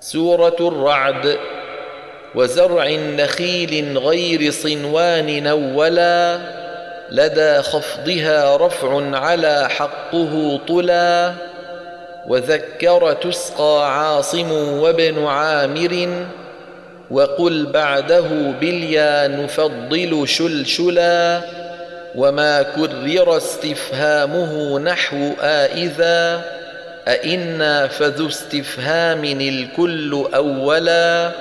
سورة الرعد وزرع نخيل غير صنوان نولا لدى خفضها رفع على حقه طلا وذكر تسقى عاصم وابن عامر وقل بعده باليا نفضل شلشلا وما كرر استفهامه نحو آئذا أئنا فذو استفهام الكل أولا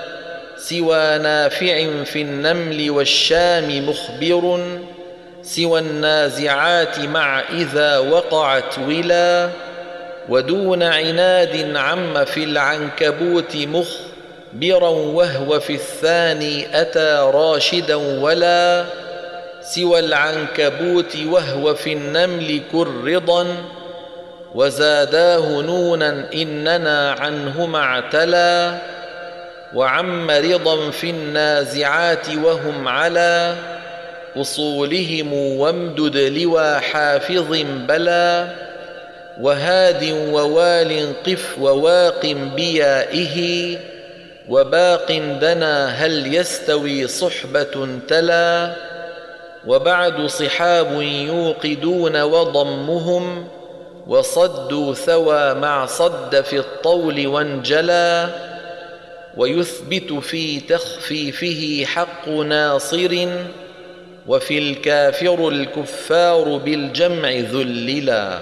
سوى نافع في النمل والشام مخبر سوى النازعات مع إذا وقعت ولا ودون عناد عم في العنكبوت مخبرا وهو في الثاني أتى راشدا ولا سوى العنكبوت وهو في النمل كرضا وزاداه نونا إننا عنهما اعتلى وعم رضا في النازعات وهم على أصولهم وامدد لوى حافظ بلى وهاد ووال قف وواق بيائه وباق دنا هل يستوي صحبة تلا وبعد صحاب يوقدون وضمهم وصدوا ثوى مع صد في الطول وانجلى ويثبت في تخفيفه حق ناصر وفي الكافر الكفار بالجمع ذللا